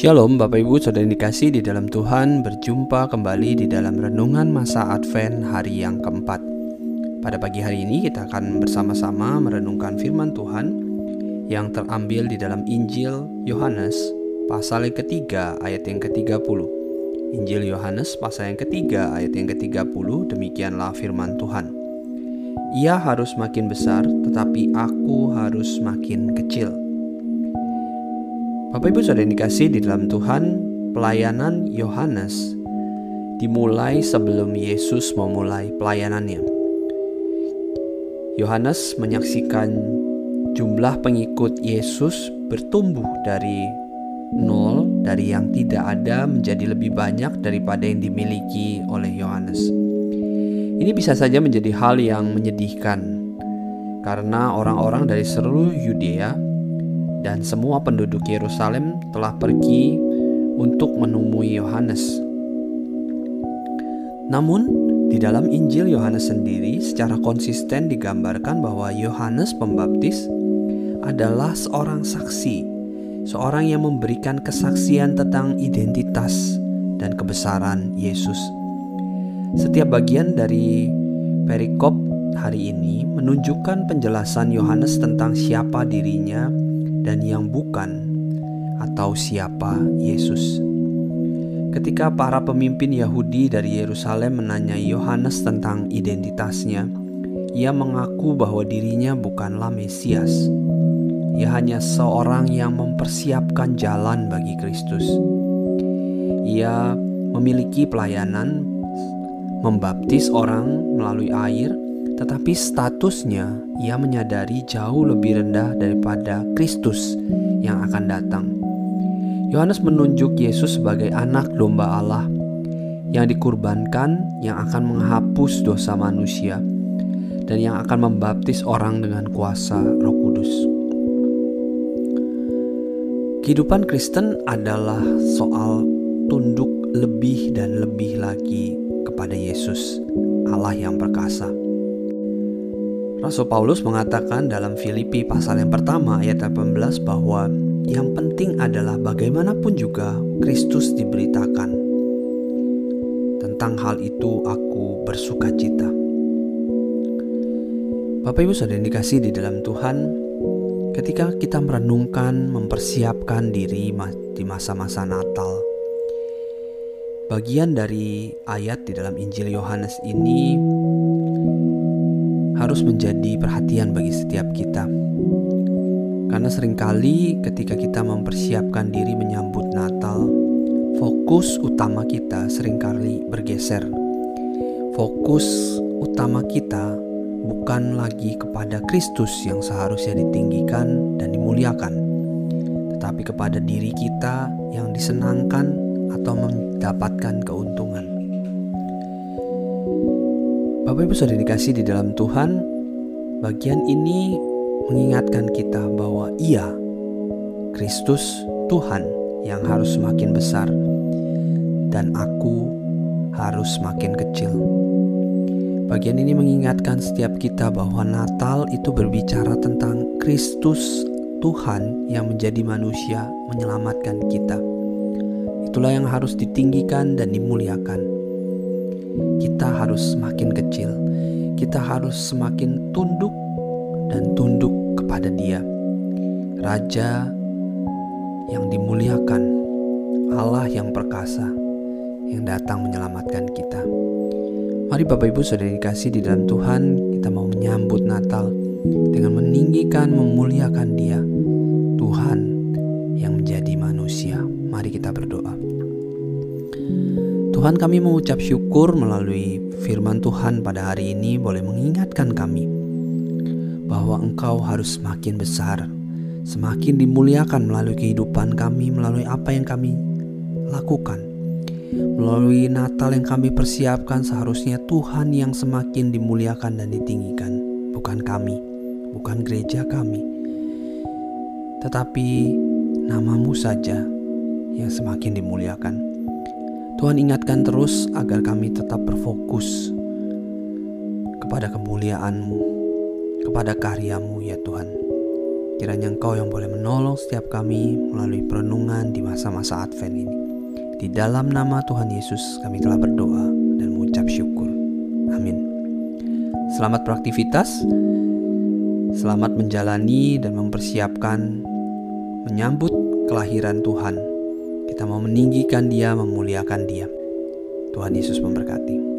Shalom Bapak Ibu Saudara dikasih di dalam Tuhan Berjumpa kembali di dalam Renungan Masa Advent hari yang keempat. Pada pagi hari ini kita akan bersama-sama merenungkan firman Tuhan Yang terambil di dalam Injil Yohanes pasal yang ketiga ayat yang ke-30 Injil Yohanes pasal yang ketiga ayat yang ke-30 Demikianlah firman Tuhan. Ia harus makin besar tetapi aku harus makin kecil Bapak Ibu yang dikasih di dalam Tuhan, pelayanan Yohanes dimulai sebelum Yesus memulai pelayanannya. Yohanes menyaksikan jumlah pengikut Yesus bertumbuh dari nol, dari yang tidak ada menjadi lebih banyak daripada yang dimiliki oleh Yohanes. Ini bisa saja menjadi hal yang menyedihkan karena orang-orang dari seluruh Yudea dan semua penduduk Yerusalem telah pergi untuk menemui Yohanes. Namun, di dalam Injil Yohanes sendiri secara konsisten digambarkan bahwa Yohanes Pembaptis adalah seorang saksi, seorang yang memberikan kesaksian tentang identitas dan kebesaran Yesus. Setiap bagian dari perikop hari ini menunjukkan penjelasan Yohanes tentang siapa dirinya dan yang bukan atau siapa Yesus. Ketika para pemimpin Yahudi dari Yerusalem menanyai Yohanes tentang identitasnya, ia mengaku bahwa dirinya bukanlah Mesias. Ia hanya seorang yang mempersiapkan jalan bagi Kristus. Ia memiliki pelayanan membaptis orang melalui air tetapi statusnya ia menyadari jauh lebih rendah daripada Kristus yang akan datang. Yohanes menunjuk Yesus sebagai anak domba Allah yang dikurbankan yang akan menghapus dosa manusia dan yang akan membaptis orang dengan kuasa Roh Kudus. Kehidupan Kristen adalah soal tunduk lebih dan lebih lagi kepada Yesus, Allah yang perkasa. Rasul Paulus mengatakan dalam Filipi pasal yang pertama ayat 18 bahwa yang penting adalah bagaimanapun juga Kristus diberitakan. Tentang hal itu aku bersuka cita. Bapak Ibu sudah dikasih di dalam Tuhan, ketika kita merenungkan, mempersiapkan diri di masa-masa Natal, bagian dari ayat di dalam Injil Yohanes ini harus menjadi perhatian bagi setiap kita. Karena sering kali ketika kita mempersiapkan diri menyambut Natal, fokus utama kita sering kali bergeser. Fokus utama kita bukan lagi kepada Kristus yang seharusnya ditinggikan dan dimuliakan, tetapi kepada diri kita yang disenangkan atau mendapatkan keuntungan. Bapak Ibu sudah dikasih di dalam Tuhan, bagian ini mengingatkan kita bahwa Ia, Kristus Tuhan, yang harus semakin besar, dan aku harus semakin kecil. Bagian ini mengingatkan setiap kita bahwa Natal itu berbicara tentang Kristus Tuhan yang menjadi manusia menyelamatkan kita. Itulah yang harus ditinggikan dan dimuliakan kita harus semakin kecil. Kita harus semakin tunduk dan tunduk kepada Dia, Raja yang dimuliakan, Allah yang perkasa, yang datang menyelamatkan kita. Mari Bapak Ibu Saudara dikasih di dalam Tuhan, kita mau menyambut Natal dengan meninggikan, memuliakan Dia, Tuhan yang menjadi manusia. Mari kita berdoa. Tuhan kami mengucap syukur melalui firman Tuhan pada hari ini boleh mengingatkan kami bahwa Engkau harus semakin besar, semakin dimuliakan melalui kehidupan kami, melalui apa yang kami lakukan. Melalui Natal yang kami persiapkan seharusnya Tuhan yang semakin dimuliakan dan ditinggikan, bukan kami, bukan gereja kami. Tetapi namamu saja yang semakin dimuliakan. Tuhan ingatkan terus agar kami tetap berfokus kepada kemuliaan-Mu, kepada karyamu ya Tuhan. Kiranya Engkau yang boleh menolong setiap kami melalui perenungan di masa-masa Advent ini. Di dalam nama Tuhan Yesus kami telah berdoa dan mengucap syukur. Amin. Selamat beraktivitas. Selamat menjalani dan mempersiapkan menyambut kelahiran Tuhan. Kita mau meninggikan Dia, memuliakan Dia. Tuhan Yesus memberkati.